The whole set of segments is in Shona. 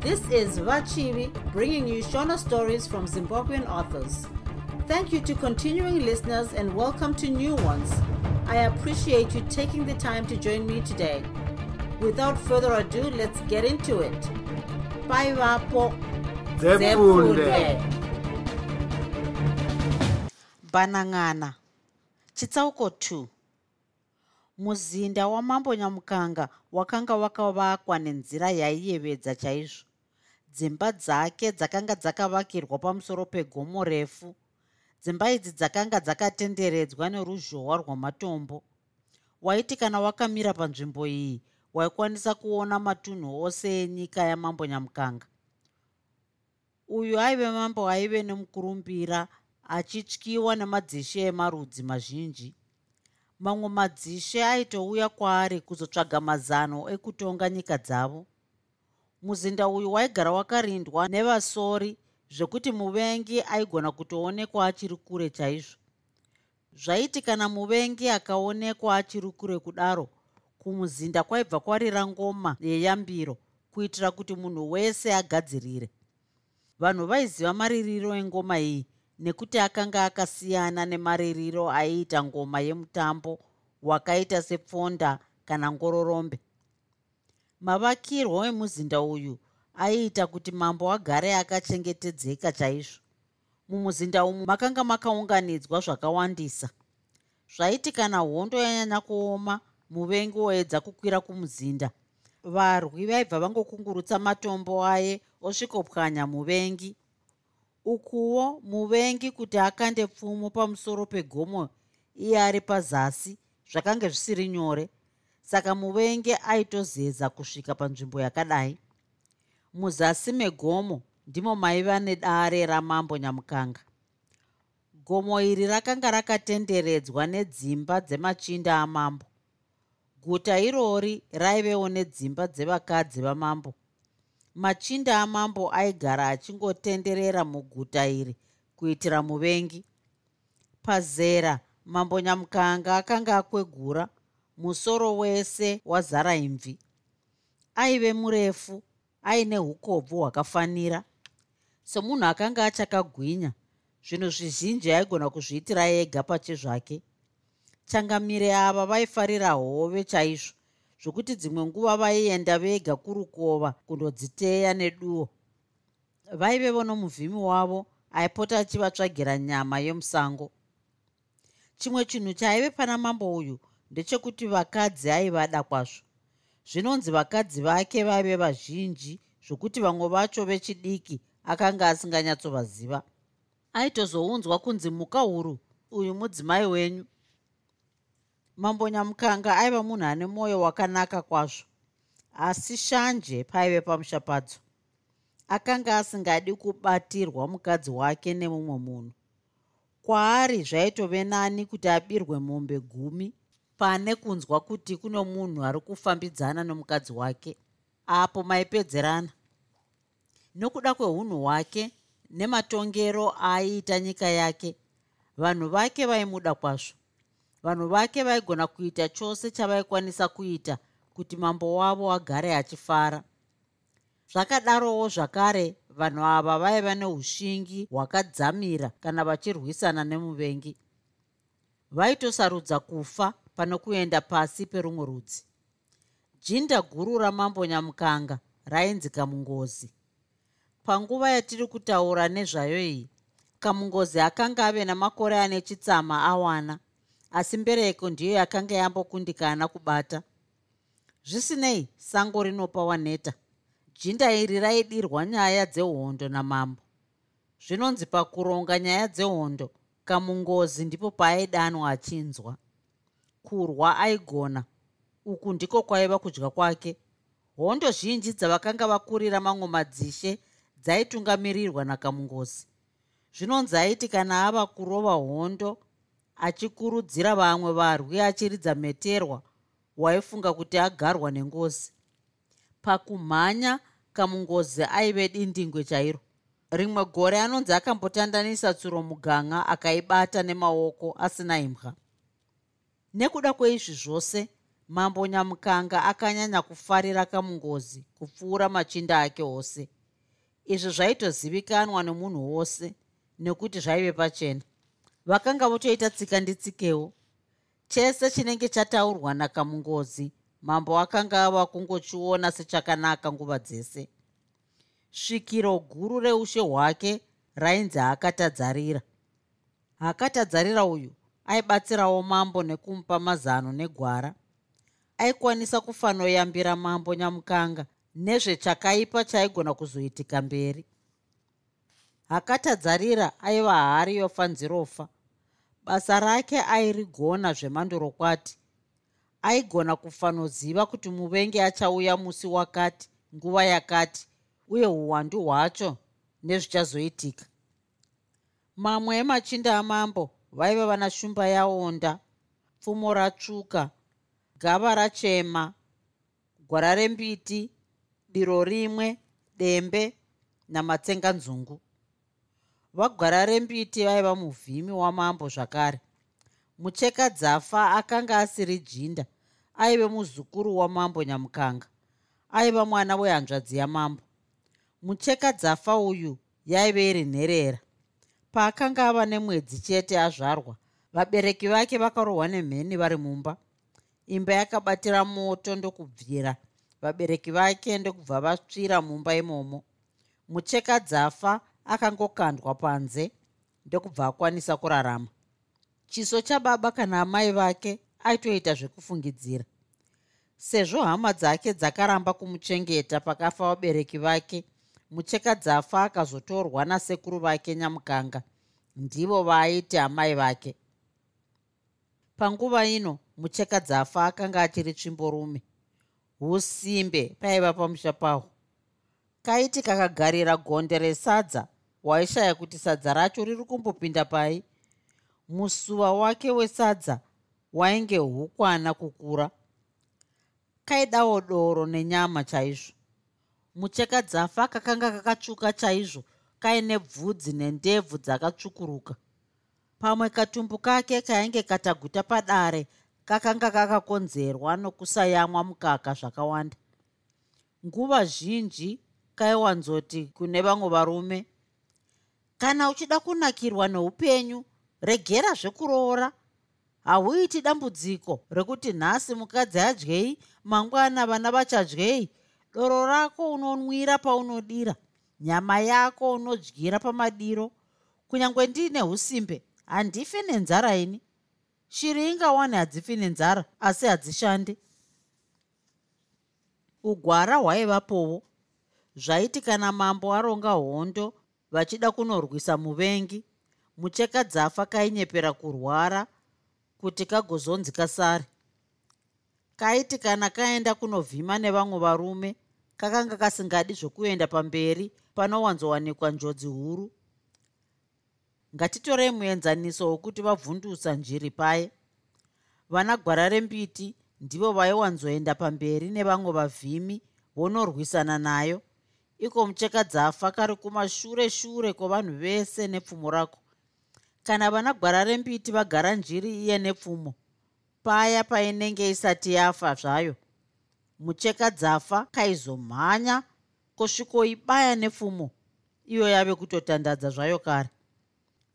This is Vachivi bringing you Shona stories from Zimbabwean authors. Thank you to continuing listeners and welcome to new ones. I appreciate you taking the time to join me today. Without further ado, let's get into it. Bye, Vapo. Banang'ana chitsauko 2 muzinda wamambo nyamukanga wakanga wakavakwa nenzira yaiyevedza chaizvo dzimba dzake dzakanga dzakavakirwa pamusoro pegomo refu. Dzimba idzi dzakanga dzakatenderedzwa neruzhowa rwamatombo. Waiti kana wakamira panzvimbo iyi waikwanisa kuona matunhu ose enyika yamambo nyamukanga. Uyu aive mambo aive nemukurumbira achityiwa nemadzishe emarudzi mazhinji. Mamwe madzishe aitouya kwaari kuzotsvaga mazano ekutonga nyika dzavo muzinda uyu waigara wakarindwa nevasori zvekuti muvengi aigona kutoonekwa achiri kure chaizvo. Zvaiti kana muvengi akaonekwa achiri kure kudaro kumuzinda kwaibva kwarira ngoma yeyambiro kuitira kuti munhu wese agadzirire. Vanhu vaiziva maririro engoma iyi nekuti akanga akasiyana nemaririro aiita ngoma yemutambo wakaita sepfonda kana ngororombe mavakirwo emuzinda uyu aiita kuti mambo agare akachengetedzeka chaizvo. Mumuzinda umu makanga makaunganidzwa zvakawandisa. Zvaiti kana hondo yanyanya kuoma muvengi woedza kukwira kumuzinda. Varwi vaibva vangokungurutsa matombo aye osvikopwanya muvengi. Ukuwo muvengi kuti akande pfumo pamusoro pegomo iye ari pazasi zvakanga zvisiri nyore saka muvengi aitozedza kusvika panzvimbo yakadai. Muzasi megomo ndimo maiva nedare ramambo nyamukanga. Gomo iri rakanga rakatenderedzwa nedzimba dzemachinda amambo. Guta irori raivewo nedzimba dzevakadzi vamambo. Machinda amambo aigara achingotenderera muguta iri kuitira muvengi. Pazera mambo nyamukanga akanga akwegura musoro wese wazara imvi. Aive murefu aine ukobvu hwakafanira. Semunhu akanga achakagwinya zvinhu zvizhinji aigona kuzviitira ega pachezvake changamire ava vaifarira hove chaizvo zvokuti dzimwe nguva vaienda vega kurukova kundodziteya neduo vaivevo nomuvhimi wavo aipota achivatsvagira nyama yemusango chimwe chinhu chaive pana mambo uyu ndechekuti vakadzi aivada kwazvo. Zvinonzi vakadzi vake vaive vazhinji zvokuti vamwe vacho vechidiki akanga asinganyatsovaziva. Aitozounzwa kunzi muka huru uyu mudzimai wenyu. Mambo nyamukanga aiva munhu ane mwoyo wakanaka kwazvo asi shanje paive pamusha padzo akanga asingadi kubatirwa mukadzi wake nemumwe munhu. Kwaari zvaitove nani kuti abirwe mombe gumi pane kunzwa kuti kuno munhu ari kufambidzana nomukadzi wake apo maipedzerana. Nokuda kweunhu hwake nematongero aiita nyika yake vanhu vake vaimuda kwazvo. Vanhu vake vaigona kuita chose chavaikwanisa kuita kuti mambo wavo agare achifara. Zvakadarowo zvakare vanhu ava vaiva neushingi hwakadzamira kana vachirwisana nemuvengi. Vaitosarudza kufa pane kuenda pasi perumwe rudzi. Jinda guru ramambo nyamukanga rainzi kamungozi panguva yatiri kutaura nezvayo iyi kamungozi akanga ave namakore ane chitsama awana asi mbereko ndiyo yakanga yambokundikana kubata. Zvisinei sango rinopa waneta jinda iri raidirwa nyaya dzehondo namambo. Zvinonzi pakuronga nyaya dzehondo kamungozi ndipo paaidanwa achinzwa kurwa aigona. Uku ndiko kwaiva kudya kwake. Hondo zhinji dzavakanga vakurira mamwe madzishe dzaitungamirirwa nakamungozi. Zvinonzi aiti kana ava kurova hondo achikurudzira vamwe varwi achiridza meterwa waifunga kuti agarwa nengozi. Pakumhanya kamungozi aive dindingwe chairo. Rimwe gore anonzi akambotandanisa tsuro muganga akaibata nemaoko asina imwa nekuda kweizvi zvose mambo nyamukanga akanyanya kufarira kamungozi kupfuura machinda ake ose. Izvi zvaitozivikanwa nemunhu wose nekuti zvaive pachena. Vakanga votoita tsika nditsikewo chese chinenge chataurwa nakamungozi mambo akanga ava kungochiona sechakanaka nguva dzese. Svikiro guru reushe hwake rainzi hakatadzarira. Hakatadzarira uyu aibatsirawo mambo nekumupa mazano negwara aikwanisa kufanoyambira mambo nyamukanga nezvechakaipa chaigona kuzoitika mberi. Hakatadzarira aiva hari yofanzirofa basa rake airigona zvemandorokwati aigona kufanoziva kuti muvengi achauya musi wakati nguva yakati uye uwandu hwacho nezvichazoitika. Mamwe emachinda amambo vaiva vana shumba yaonda pfumo ratsvuka gava rachema gwara rembiti diro rimwe dembe namatsenganzungu vagwara rembiti vaiva muvhimi wamambo zvakare. Mucheka dzafa akanga asiri jinda aive muzukuru wamambo nyamukanga aiva mwana wehanzvadzi yamambo. Mucheka dzafa uyu yaive iri nherera paakanga ava nemwedzi chete azvarwa vabereki vake vakarohwa nemheni vari mumba. Imba yakabatira moto ndokubvira vabereki vake ndokubva vatsvira mumba imomo. Mucheka dzafa akangokandwa panze ndokubva akwanisa kurarama. Chiso chababa kana amai vake aitoita zvekufungidzira. Sezvo hama dzake dzakaramba kumuchengeta pakafa vabereki vake mucheka dzafa akazotorwa nasekuru vake nyamukanga ndivo vaaiti amai vake. Panguva ino mucheka dzafa akanga achiri tsvimborume. Usimbe paiva pamusha pahwo kaiti kakagarira gonde resadza waishaya kuti sadza racho riri kumbopinda pai. Musuva wake wesadza wainge hukwana kukura. Kaidawo doro nenyama chaizvo mucheka dzafa kakanga kakatsvuka chaizvo kaine bvudzi nendebvu dzakatsvukuruka. Pamwe katumbu kake kainge kataguta padare kakanga kakakonzerwa nokusayamwa mukaka zvakawanda. Nguva zhinji kaiwanzoti kune vamwe varume kana uchida kunakirwa neupenyu regera zvekuroora. Hauiti dambudziko rekuti nhasi mukadzi adyei mangwana vana vachadyei doro rako unonwira paunodira nyama yako unodyira pamadiro. Kunyange ndiine usimbe handifi nenzara ini. Shiri ingawani hadzifi nenzara asi hadzishandi. Ugwara hwaivapowo zvaiti kana mambo aronga hondo vachida kunorwisa muvengi. Mucheka dzafa kainyepera kurwara kuti kagozonzi kasare kaiti kana kaenda kunovhima nevamwe varume kakanga kasingadi zvokuenda pamberi panowanzowanikwa njodzi huru. Ngatitorei muenzaniso wokuti vabvundusa njiri paye. Vana gwara rembiti ndivo vaiwanzoenda pamberi nevamwe vavhimi vonorwisana nayo. Iko mucheka dzafa kari kumashure shure kwavanhu vese nepfumo rako. Kana vana gwara rembiti vagara njiri iye nepfumo paya painenge isati yafa zvayo. Mucheka dzafa kaizomhanya kusvikoibaya nepfumo iyo yave kutotandadza zvayo kare.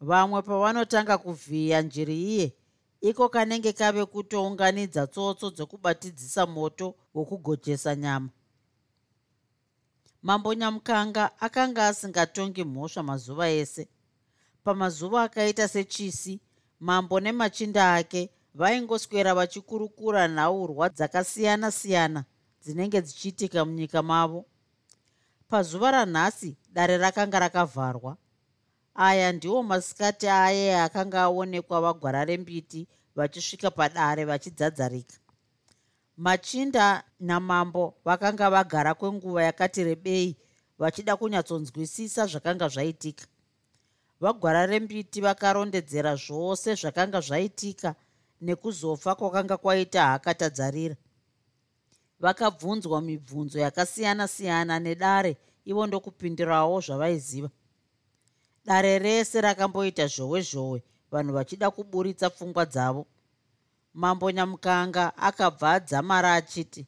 Vamwe pavanotanga kuvhiya njiri iye iko kanenge kave kutounganidza tsotso dzokubatidzisa moto wokugojesa nyama. Mambo nyamukanga akanga asingatongi mhosva mazuva ese. Pamazuva akaita sechisi mambo nemachinda ake vaingoswera vachikurukura nhaurwa dzakasiyana-siyana dzinenge dzichiitika munyika mavo. Pazuva ranhasi dare rakanga rakavharwa. Aya ndiwo masikati aye akanga aonekwa vagwara rembiti vachisvika padare vachidzadzarika. Machinda namambo vakanga vagara kwenguva yakati rebei vachida kunyatsonzwisisa zvakanga zvaitika. Vagwara rembiti vakarondedzera zvose zvakanga zvaitika nekuzofa kwakanga kwaita hakatadzarira. Vakabvunzwa mibvunzo yakasiyana-siyana nedare ivo ndokupindirawo zvavaiziva. Dare rese rakamboita zhowe zhowe vanhu vachida kuburitsa pfungwa dzavo. Mambo nyamukanga akabva adzamara achiti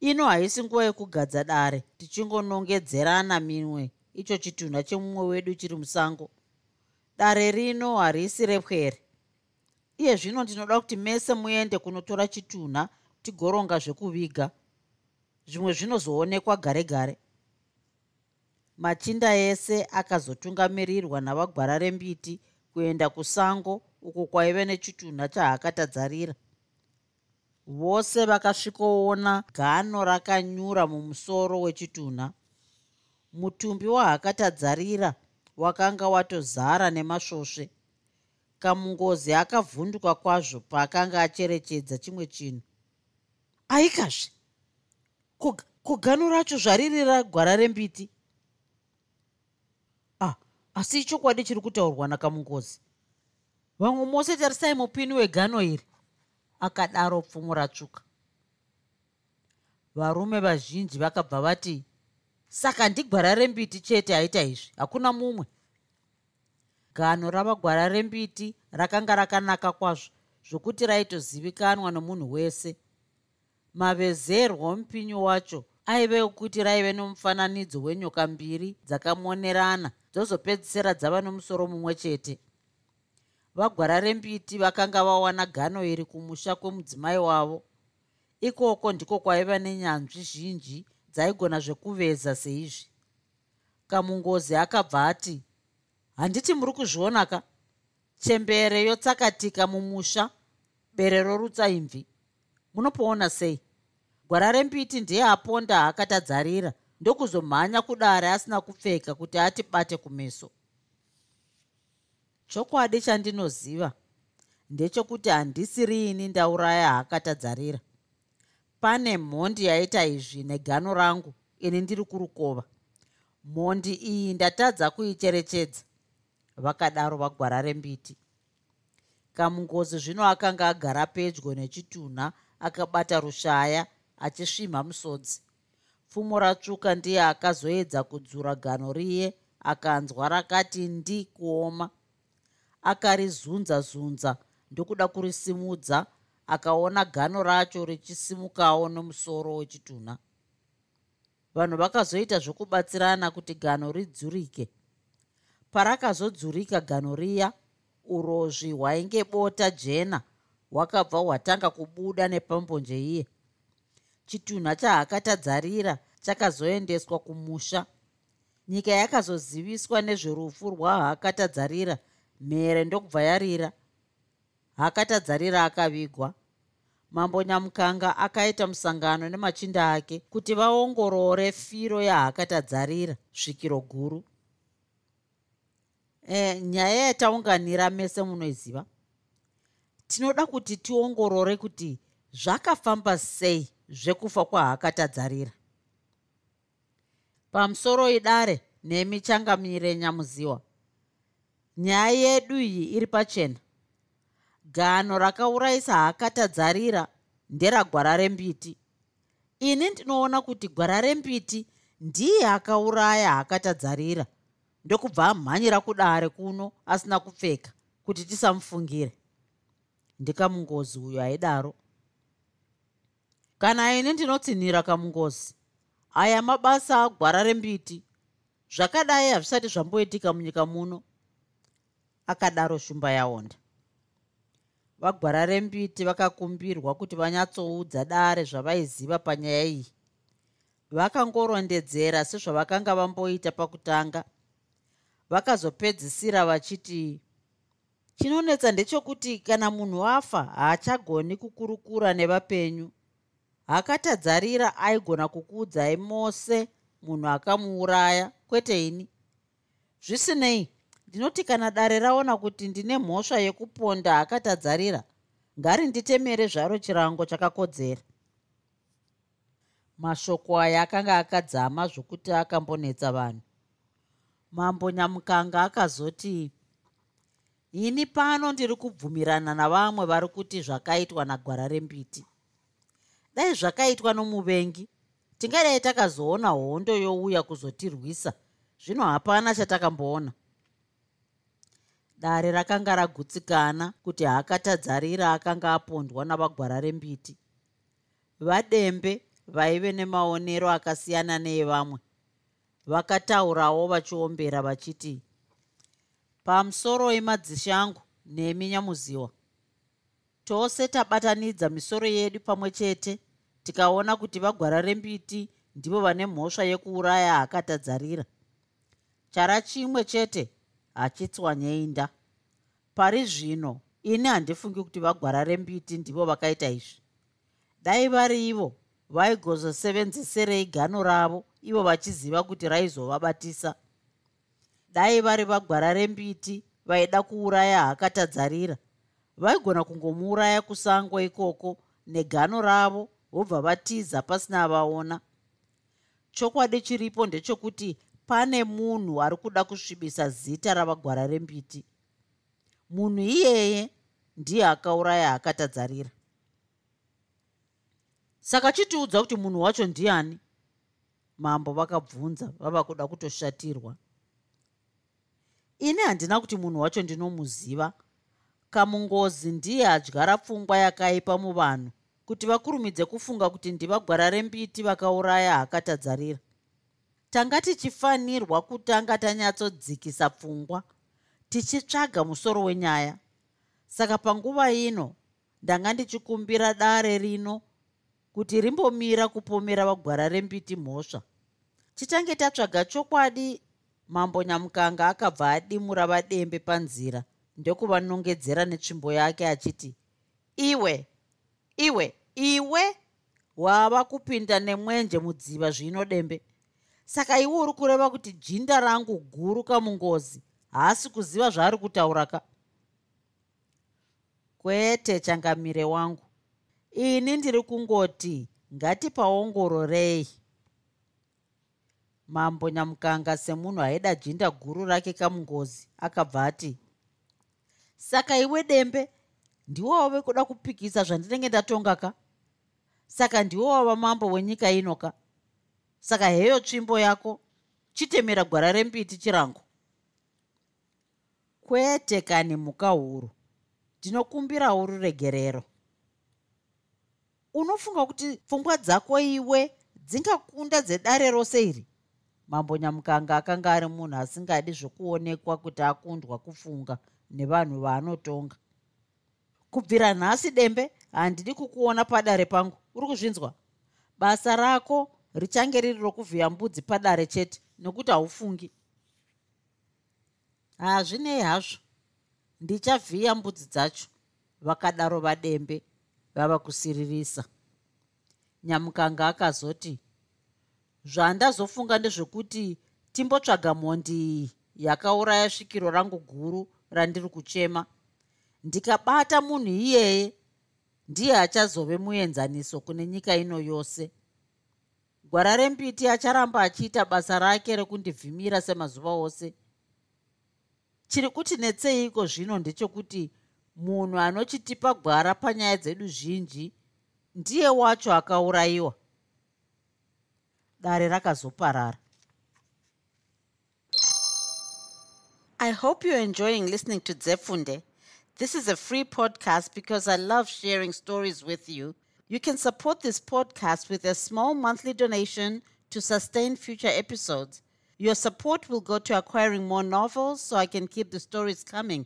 ino haisi nguva yekugadza dare tichingonongedzerana minwe. Icho chitunha chemumwe wedu chiri musango. Dare rino harisi repwere iye zvino ndinoda kuti mese muende kunotora chitunha tigoronga zvekuviga. Zvimwe zvinozoonekwa gare gare machinda ese akazotungamirirwa navagwara rembiti kuenda kusango uko kwaive nechitunha chaakatadzarira. Vose vakasvikoona gano rakanyura mumusoro wechitunha mutumbi wahakatadzarira wakanga watozara nemasvosve kamungozi akavhunduka kwazvo paakanga acherechedza chimwe chinhu. Aikazve? Kugano racho zvariri ragwara rembiti? Ah asi ichokwadi chiri kutaurwa nakamungozi. Vamwe mose tarisai mupini wegano iri akadaro pfumo ratsvuka. Varume vazhinji vakabva vati saka ndigwara rembiti chete aita izvi? Hakuna mumwe gano ravagwara rembiti rakanga rakanaka kwazvo zvokuti raitozivikanwa nomunhu wese. Mavezerwo omupinyi wacho aive okuti raive nomufananidzo wenyoka mbiri dzakamonerana dzozopedzisira dzava nomusoro mumwe chete. Vagwara rembiti vakanga vawana gano iri kumusha kwemudzimai wavo. Ikoko ndiko kwaiva nenyanzvi zhinji dzaigona zvekuveza seizvi. Kamungozi akabva ati handiti muri kuzvionaka. Chembere yotsakatika mumusha bere rorutsaimvi. Munopoona sei? Gwara rembiti ndiye aponda akatadzarira. Ndokuzomhanya kudare asina kupfeka kuti atibate kumeso. Chokwadi chandinoziva ndechekuti handisi riini ndauraya haakatadzarira pane mhondi yaita izvi negano rangu ini ndiri kurukova. Mhondi iyi ndatadza kuicherechedza vakadaro vagwara rembiti. Kamungozi zvino akanga agara pedyo nechitunha akabata rushaya achisvimha musodzi. Pfumo ratsvuka ndiye akazoedza kudzura gano riye akanzwa rakati ndi kuoma. Akarizunza zunza ndokuda kurisimudza akaona gano racho richisimukawo nomusoro wechitunha. Vanhu vakazoita zvokubatsirana kuti gano ridzurike parakazodzurika gano riya urozvi hwainge bota jena hwakabva hwatanga kubuda nepambonje iye. Chitunha chaakatadzarira chakazoendeswa kumusha. Nyika yakazoziviswa nezverufu rwahaakatadzarira mhere ndokubva yarira. Haakatadzarira akavigwa. Mambo nyamukanga akaita musangano nemachinda ake kuti vaongorore firo yahaakatadzarira svikiro guru e, nyaya yataunganira mese munoiziva tinoda kuti tiongorore kuti zvakafamba sei zvekufa kwahaakatadzarira pamusoro idare nemi changamire nyamuziwa nyaya yedu iyi iri pachena. Gano rakaurayisa haakatadzarira nderagwara rembiti. Ini ndinoona kuti gwara rembiti ndiye akauraya haakatadzarira ndokubva amhanyira kudare kuno asina kupfeka kuti tisamufungire. Ndikamungozi uyo aidaro. Kana ini ndinotsinhira kamungozi aya mabasa agwara rembiti zvakadai hazvisati zvamboitika munyika muno akadaro shumba yaonda. Vagwara rembiti vakakumbirwa kuti vanyatsoudza dare zvavaiziva panyaya iyi. Vakangorondedzera sezvavakanga vamboita pakutanga vakazopedzisira vachiti chinonetsa ndechekuti kana munhu afa haachagoni kukurukura nevapenyu. Hakatadzarira aigona kukuudzai mose munhu akamuuraya kwete ini? Zvisinei ndinoti kana dare raona kuti ndine mhosva yekuponda akatadzarira ngari nditemere zvaro chirango chakakodzera. Mashoko aya akanga akadzama zvokuti akambonetsa vanhu mambo nyamukanga akazoti ini pano ndiri kubvumirana navamwe vari kuti zvakaitwa nagwara rembiti. Dai zvakaitwa nomuvengi. Tingadai takazoona hondo youya kuzotirwisa. Zvino hapana chatakamboona. Dare rakanga ragutsikana kuti haakatadzarira akanga apondwa navagwara rembiti. Vadembe vaive nemaonero akasiyana neevamwe vakataurawo vachiombera vachiti pamusoro wemadzishe angu nemi nyamuziwa. Tose tabatanidza misoro yedu pamwe chete tikaona kuti vagwara rembiti ndivo vane mhosva yekuuraya akatadzarira. Chara chimwe chete hachitswanyeinda. Pari zvino ini handifungi kuti vagwara rembiti ndivo vakaita izvi. Dai vari ivo vaigozosevenzeserei gano ravo ivo vachiziva kuti raizovabatisa. Dai vari vagwara rembiti vaida kuuraya hakatadzarira. Vaigona kungomuuraya kusango ikoko negano ravo vobva vatiza pasina vaona. Chokwadi chiripo ndechekuti pane munhu ari kuda kusvibisa zita ravagwara rembiti. Munhu iyeye ndiye akauraya akatadzarira saka chitiudza kuti munhu wacho ndiani mambo vakabvunza vava kuda kutoshatirwa. Ini handina kuti munhu wacho ndinomuziva. Kamungozi ndiye adyara pfungwa yakaipa muvanhu kuti vakurumidze kufunga kuti ndivagwara rembiti vakauraya hakatadzarira. Tanga tichifanirwa kutanga tanyatsodzikisa pfungwa tichitsvaga musoro wenyaya. Saka panguva ino ndanga ndichikumbira dare rino kuti rimbomira kupomera vagwara rembiti mhosva. Tichange tatsvaga chokwadi mambo nyamukanga akabva adimura vadembe panzira ndekuvanongedzera netsvimbo yake achiti iwe iwe iwe wava kupinda nemwenje mudziva zvino dembe. Saka iwe uri kureva kuti jinda rangu guru kamungozi haasi kuziva zvaari kutauraka kwete changamire wangu ini ndiri kungoti ngatipaongororei. Mambo nyamukanga semunhu aida jinda guru rake kamungozi akabva ati saka iwe dembe ndiwo wave kuda kupikisa zvandinenge ndatonga ka? Saka ndiwo wava mambo wenyika ino ka? Saka heyo tsvimbo yako chitemera gwara rembiti chirango. Kwete kani mhuka huru. Ndinokumbirawo ruregerero unofunga kuti pfungwa dzako iwe dzingakunda dzedare rose iri? Mambo nyamukanga akanga ari munhu asingadi zvokuonekwa kuti akundwa kufunga nevanhu vaanotonga. Kubvira nhasi dembe handidi kukuona padare pangu. Uri kuzvinzwa? Basa rako richange riri rokuvhiya mbudzi padare chete nokuti haufungi. Hazvinei hazvo. Ndichavhiya mbudzi dzacho vakadaro vadembe vava kusiririsa. Nyamukanga akazoti zvandazofunga ndezvekuti timbotsvaga mhondi iyi yakauraya svikiro rangu guru randiri kuchema. Ndikabata munhu iyeye ndiye achazove muenzaniso kune nyika ino yose. Gwara rembiti acharamba achiita basa rake rekundivhimira semazuva ose. Chiri kuti netseiko zvino ndechekuti munhu anochitipa gwara panyaya dzedu zhinji ndiye wacho akaurayiwa dare rakazoparara I hope you're enjoying listening to Zefunde. This is a free podcast because I love sharing stories with you. You can support this podcast with a small monthly donation to sustain future episodes. Your support will go to acquiring more novels so I can keep the stories coming.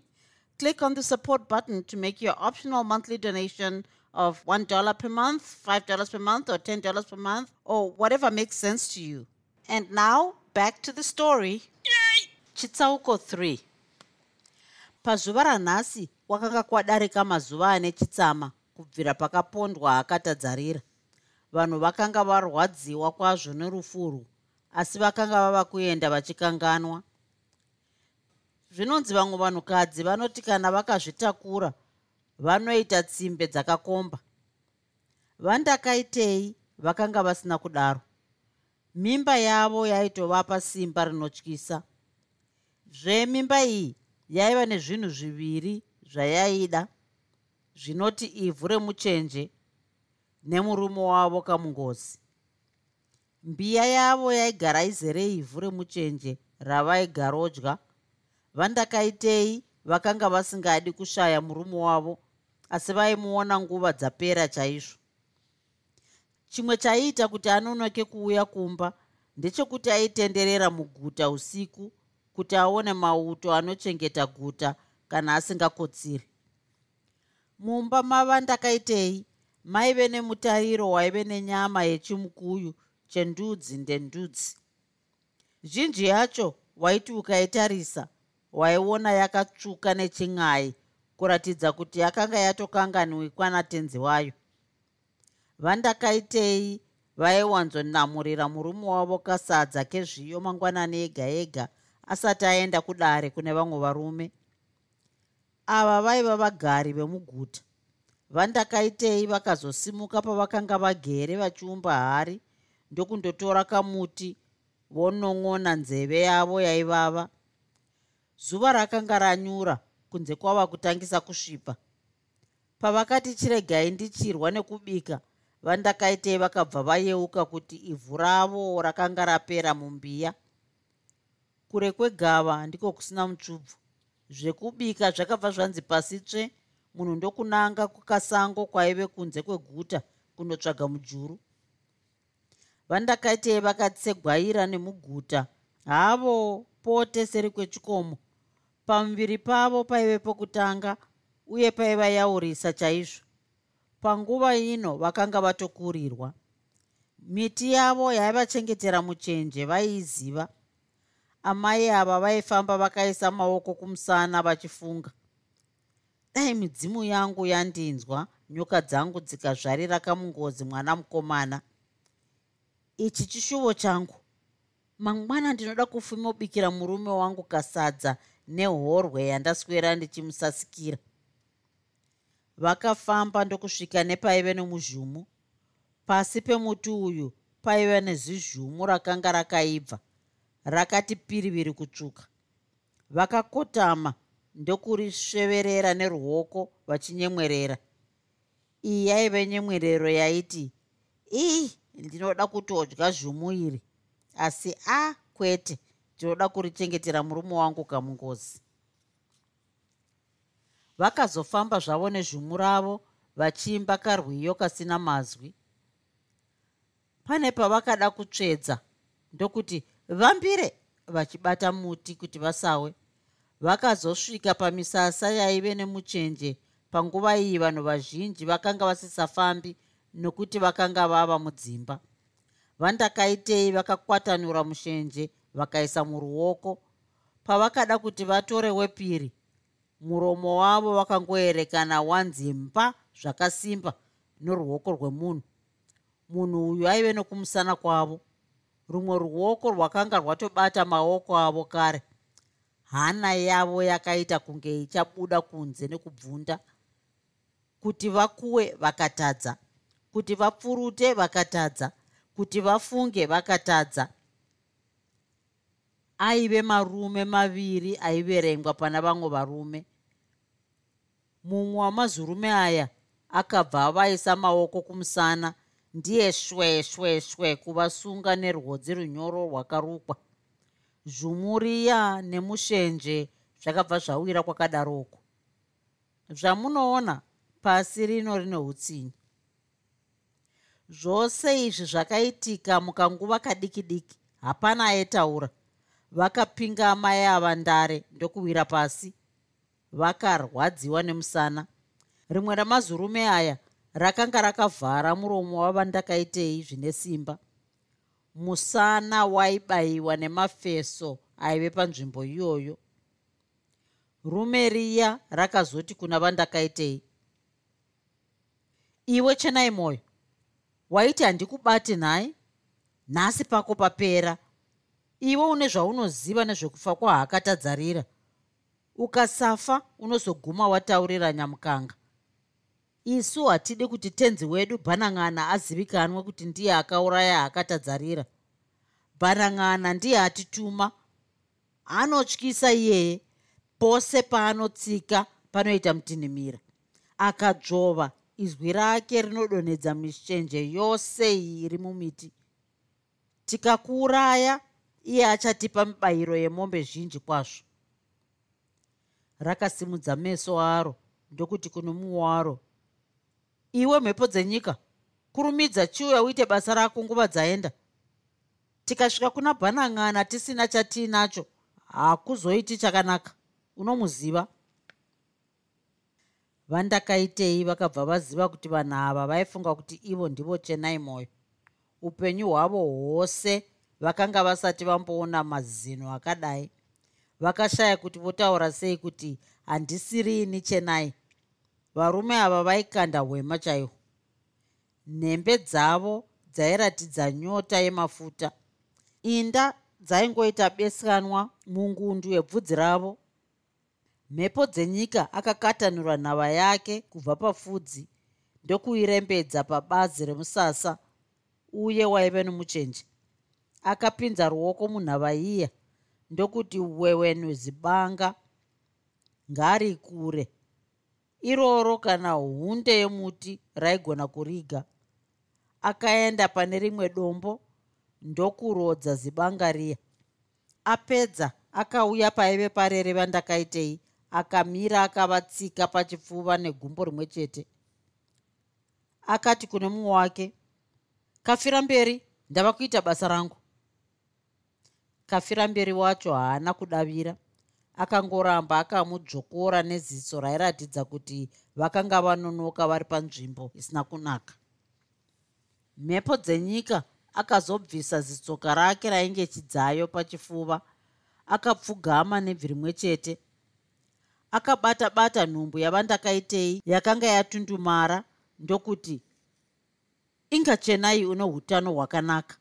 Click on the support button to make your optional monthly donation of $1 per month, $5 per month, or $10 per month, or whatever makes sense to you. And now, back to the story. chitsauko 3 pazuva ranhasi kwakanga kwadarika mazuva ane chitsama kubvira pakapondwa akatadzarira vanhu vakanga varwadziwa kwazvo nerufurwu asi vakanga vava kuenda vachikanganwa zvinonzi vamwe vanhukadzi vanoti kana vakazvitakura vanoita tsimbe dzakakomba. Vandakaitei vakanga vasina kudaro. Mimba yavo yaitovapa simba rinotyisa. Zvemimba iyi yaiva nezvinhu zviviri zvayaida zvinoti ivhu remuchenje nemurume wavo kamungozi. Mbiya yavo yaigara izere ivhu remuchenje ravaigarodya vandakaitei vakanga vasingadi kushaya murume wavo asi vaimuona nguva dzapera chaizvo. Chimwe chaiita kuti anonoke kuuya kumba ndechekuti aitenderera muguta usiku kuti aone mauto anochengeta guta kana asingakotsiri. Mumba mava ndakaitei maive nemutariro waive nenyama yechimukuyu chendudzi ndendudzi zhinji yacho waiti ukaitarisa waiona yakatsvuka nechin'ai kuratidza kuti yakanga yatokanganwikwa natenzi wayo. Vandakaitei vaiwanzonamurira murume wavo kasadza kezviyo mangwanani ega ega asati aenda kudare kune vamwe varume. Ava vaiva vagari vemuguta. Vandakaitei vakazosimuka pavakanga vagere vachiumba hari ndokundotora kamuti vonon'ona nzeve yavo yaivava zuva rakanga ranyura kunze kwava kutangisa kusvipa. Pavakati chiregai ndichirwa nekubika vandakaitei vakabva vayeuka kuti ivhu ravo rakanga rapera mumbiya. Kure kwegava ndiko kusina mutsvubvu. Zvekubika zvakabva zvanzi pasi tsve munhu ndokunanga kukasango kwaive kunze kweguta kundotsvaga mujuru. Vandakaitei vakatsegwaira nemuguta havo pote seri kwechikomo pamuviri pavo paive pokutanga uye paivayaurisa chaizvo. Panguva ino vakanga vatokurirwa. Miti yavo yaivachengetera muchenje vaiiziva. Amai ava vaifamba vakaisa maoko kumusana vachifunga. Dai midzimu yangu yandinzwa nyoka dzangu dzikazvarira kamungozi mwana mukomana. Ichi chishuvo changu. Mangwana ndinoda kufumobikira murume wangu kasadza nehorwe yandaswera ndichimusasikira. Vakafamba ndokusvika nepaive nemuzhumu pasi pemuti uyu paiva nezizhumu rakanga rakaibva rakati piriviri kutsvuka. Vakakotama ndokurisveverera neruoko vachinyemwerera. Iyi yaive nyemwerero yaiti ii ndinoda kutodya zvumu iri asi a kwete ndinoda kurichengetera murume wangu kamungozi. Vakazofamba zvavo nezvumu ravo vachiimba karwiyo kasina mazwi. Pane pavakada kutsvedza ndokuti vambire vachibata muti kuti vasawe. Vakazosvika pamisasa yaive nemuchenje. Panguva iyi vanhu vazhinji vakanga vasisafambi nokuti vakanga vava mudzimba. Vandakaitei vakakwatanura mushenje vakaisa muruoko. Pavakada kuti vatore wepiri muromo wavo vakangoerekana wanzimba zvakasimba noruoko rwemunhu. Munhu uyu aive nokumusana kwavo. Rumwe ruoko rwakanga rwatobata maoko avo kare. Hana yavo yakaita kunge ichabuda kunze nekubvunda. Kuti vakuwe vakatadza. Kuti vapfurute vakatadza. Kuti vafunge vakatadza aive marume maviri aiverengwa pana vamwe varume. Mumwe wamazurume aya akabva avaisa maoko kumusana ndiye shwe shwe shwe kuvasunga nerwodzi runyoro rwakarukwa. Zvumuriya nemushenje zvakabva zvawira kwakadaroko. Zvamunoona pasi rino rine utsinyi zvose izvi zvakaitika mukanguva kadiki diki hapana aitaura vakapinga amai ava ndare ndokuwira pasi. Vakarwadziwa nemusana. Rimwe ramazurume aya rakanga rakavhara muromo wavandakaitei zvine simba. Musana waibayiwa nemafeso aive panzvimbo iyoyo. Rume riya rakazoti kuna vandakaitei iwe chenai mwoyo waiti handikubati nhaye nhasi pako papera iwe une zvaunoziva nezvekufa kwahakatadzarira. Ukasafa unozoguma wataurira nyamukanga. Isu hatidi kuti tenzi wedu bhanang'ana azivikanwe kuti ndiye akauraya akatadzarira bhanang'ana ndiye atituma anotyisa iyeye pose paanotsika panoita mutinhimira akadzvova izwi rake rinodonhedza mishenje yose iri mumiti. Tikakuuraya iye achatipa mibayiro yemombe zhinji kwazvo. Rakasimudza meso aro ndokuti kuno mumwe waro iwe mhepo dzenyika kurumidza chiuya uite basa rako nguva dzaenda. Tikasvika kuna bhanang'ana tisina chatiinacho hakuzoiti chakanaka. Unomuziva? Vandakaitei vakabva vaziva kuti vanhu ava vaifunga kuti ivo ndivo chenai mwoyo upenyu hwavo hwose vakanga vasati vamboona mazino akadai. Vakashaya kuti votaura sei kuti handisirini chenai. Varume ava vaikanda hwema chaihwo. Nhembe dzavo dzairatidza nyota yemafuta. Inda dzaingoita beswanwa mungundu yebvudzi ravo. Mhepo dzenyika akakatanurwa nhava yake kubva pafudzi ndokuirembedza pabazi remusasa uye waive nomuchenje akapinza ruoko munhava iya ndokuti wewenuzibanga ngari kure. Iroro kana hunde yemuti raigona kuriga. Akaenda pane rimwe dombo ndokurodza zibanga riya. Apedza akauya paive parere vandakaitei. Akamira akavatsika pachipfuva negumbo rimwe chete. Akati kune mumwe wake kafira mberi ndava kuita basa rangu kafira mberi wacho haana kudavira. Akangoramba akamudzvokora neziso rairatidza kuti vakanga vanonoka vari panzvimbo isina kunaka. Mhepo dzenyika akazobvisa zitsoka rake rainge chidzayo pachifuva. Akapfugama nebvi rimwe chete akabata bata nhumbu yavandakaitei yakanga yatundumara ndokuti ingachenai une utano hwakanaka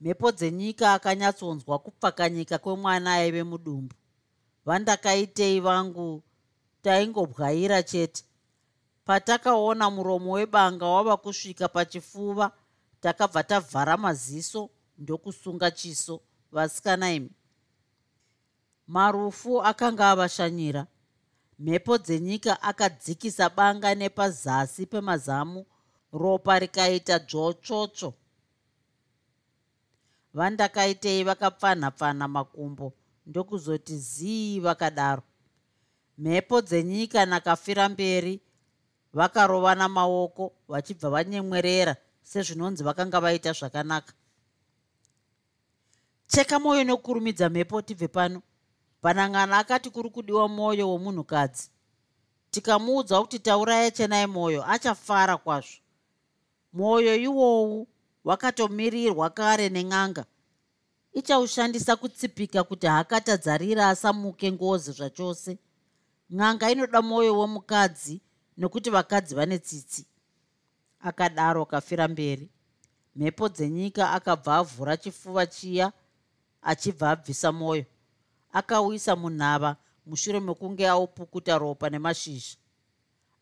mhepo dzenyika akanyatsonzwa kupfakanyika kwemwana aive mudumbu. Vandakaitei vangu taingobwaira chete. Patakaona muromo webanga wava kusvika pachifuva takabva tavhara maziso ndokusunga chiso vasikana imi. Marufu akanga avashanyira. Mhepo dzenyika akadzikisa banga nepazasi pemazamu ropa rikaita dzvotsvotsvo vandakaitei vakapfanhapfanha makumbo ndokuzoti zii vakadaro. Mhepo dzenyika nakafira mberi vakarovana maoko vachibva vanyemwerera sezvinonzi vakanga vaita zvakanaka. Cheka mwoyo nokurumidza mhepo tibve pano. Bhanang'ana akati kuri kudiwa mwoyo womunhukadzi tikamuudza kuti tauraya chenai mwoyo achafara kwazvo. Mwoyo iwowu wakatomirirwa kare nen'anga. Ichaushandisa kutsipika kuti hakatadzarira asamuke ngozi zvachose. N'anga inoda mwoyo wemukadzi nokuti vakadzi vane tsitsi. Akadaro kafira mberi. Mhepo dzenyika akabva avhura chifuva chiya achibva abvisa mwoyo. Akauisa munhava mushure mekunge aupukuta ropa nemashizha.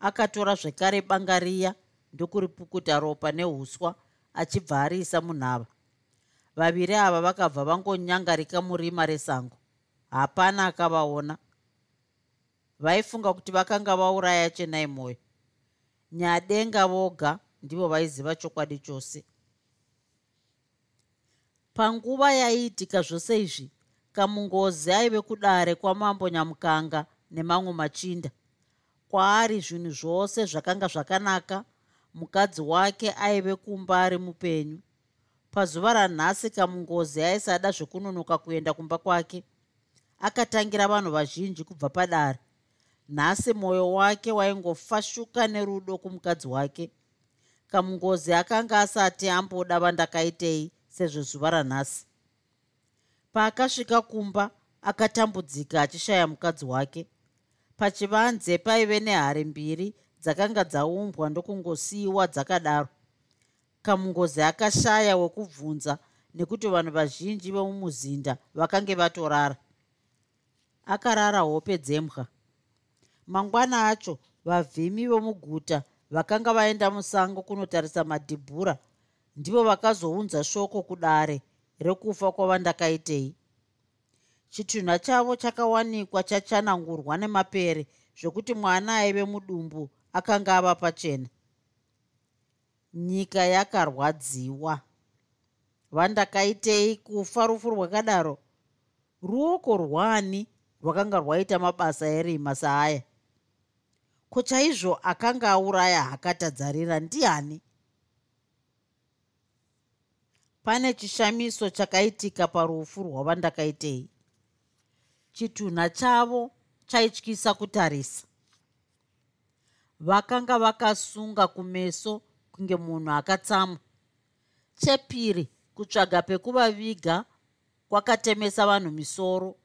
Akatora zvekare banga riya ndokuripukuta ropa neuswa achibva ariisa munhava. Vaviri ava vakabva vangonyangarika murima resango. Hapana akavaona. Vaifunga kuti vakanga vauraya chenai mwoyo nyadenga voga ndivo vaiziva chokwadi chose. Panguva yaiitika zvose izvi kamungozi aive kudare kwamambo nyamukanga nemamwe machinda kwaari zvinhu zvose zvakanga zvakanaka mukadzi wake aive kumba ari mupenyu. Pazuva ranhasi kamungozi aisada zvekunonoka kuenda kumba kwake akatangira vanhu vazhinji kubva padare. Nhasi mwoyo wake waingofashuka nerudo kumukadzi wake. Kamungozi akanga asati amboda vandakaitei sezvezuva ranhasi. Paakasvika kumba akatambudzika achishaya mukadzi wake. Pachivanze paive nehari mbiri dzakanga dzaumbwa ndokungosiyiwa dzakadaro. Kamungozi akashaya wekubvunza nekuti vanhu vazhinji vemumuzinda vakange vatorara. Akarara hope dzembwa. Mangwana acho vavhimi vemuguta vakanga vaenda musango kunotarisa madhibhura ndivo vakazounza shoko kudare rekufa kwavandakaitei chitunha chavo chakawanikwa chachanangurwa nemapere zvokuti mwana aive mudumbu akanga ava pachena. Nyika yakarwadziwa. Vandakaitei kufa rufu rwakadaro ruoko rwani rwakanga rwaita mabasa erima saaya. Ko chaizvo akanga auraya hakatadzarira ndiani? Pane chishamiso chakaitika parufu rwavandakaitei. Chitunha chavo chaityisa kutarisa vakanga vakasunga kumeso kunge munhu akatsamwa chepiri kutsvaga pekuvaviga kwakatemesa vanhu misoro.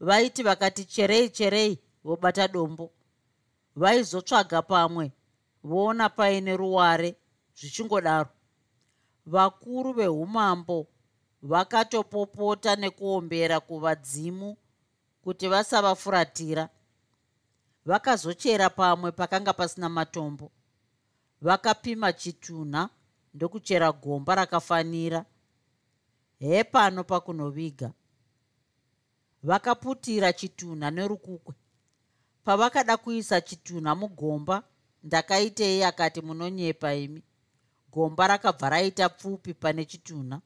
Vaiti vakati cherei cherei vobata dombo. Vaizotsvaga pamwe voona paine ruware zvichingodaro. Vakuru veumambo vakatopopota nekuombera kuvadzimu kuti vasavafuratira vakazochera pamwe pakanga pasina matombo. Vakapima chitunha ndokuchera gomba rakafanira. Hepano pakunoviga. Vakaputira chitunha nerukukwe. Pavakada kuisa chitunha mugomba ndakaitei akati munonyepa imi. Gomba rakabva raita pfupi pane chitunha.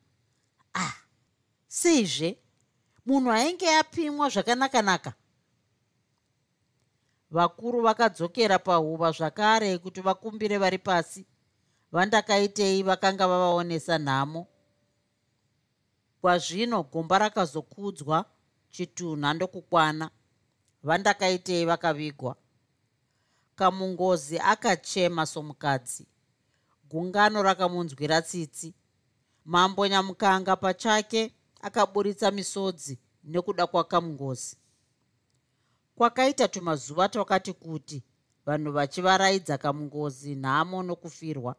Ah seizve munhu ainge apimwa zvakanakanaka vakuru vakadzokera pahuva zvakare kuti vakumbire vari pasi. Vandakaitei vakanga vavaonesa nhamo. Kwazvino gomba rakazokudzwa chitunha ndokukwana. Vandakaitei vakavigwa. Kamungozi akachema somukadzi. Gungano rakamunzwira tsitsi. Mambo nyamukanga pachake akaburitsa misodzi nekuda kwakamungozi kwakaita tumazuva twakati kuti vanhu vachivaraidza kamungozi nhamo nokufirwa.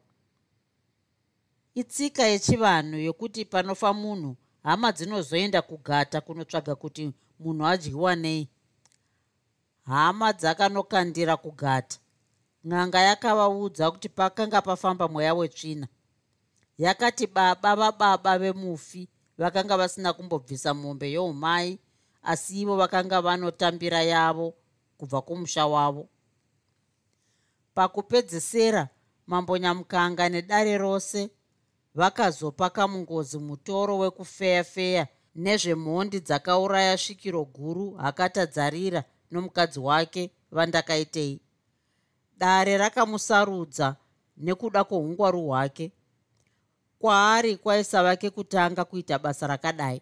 Itsika yechivanhu yokuti panofa munhu hama dzinozoenda kugata kunotsvaga kuti munhu adyiwa nei. Hama dzakanokandira kugata. N'anga yakavaudza kuti pakanga pafamba mweya wetsvina. Yakati baba vababa vemufi vakanga vasina kumbobvisa mombe youmai asi ivo vakanga vanotambira yavo kubva kumusha wavo. Pakupedzisira mambo nyamukanga nedare rose vakazopa kamungozi mutoro wekufeyafeya nezvemhondi dzakauraya svikiro guru hakatadzarira nomukadzi wake vandakaitei. Dare rakamusarudza nekuda kwoungwaru hwake. Kwaari kwaisavake kutanga kuita basa rakadai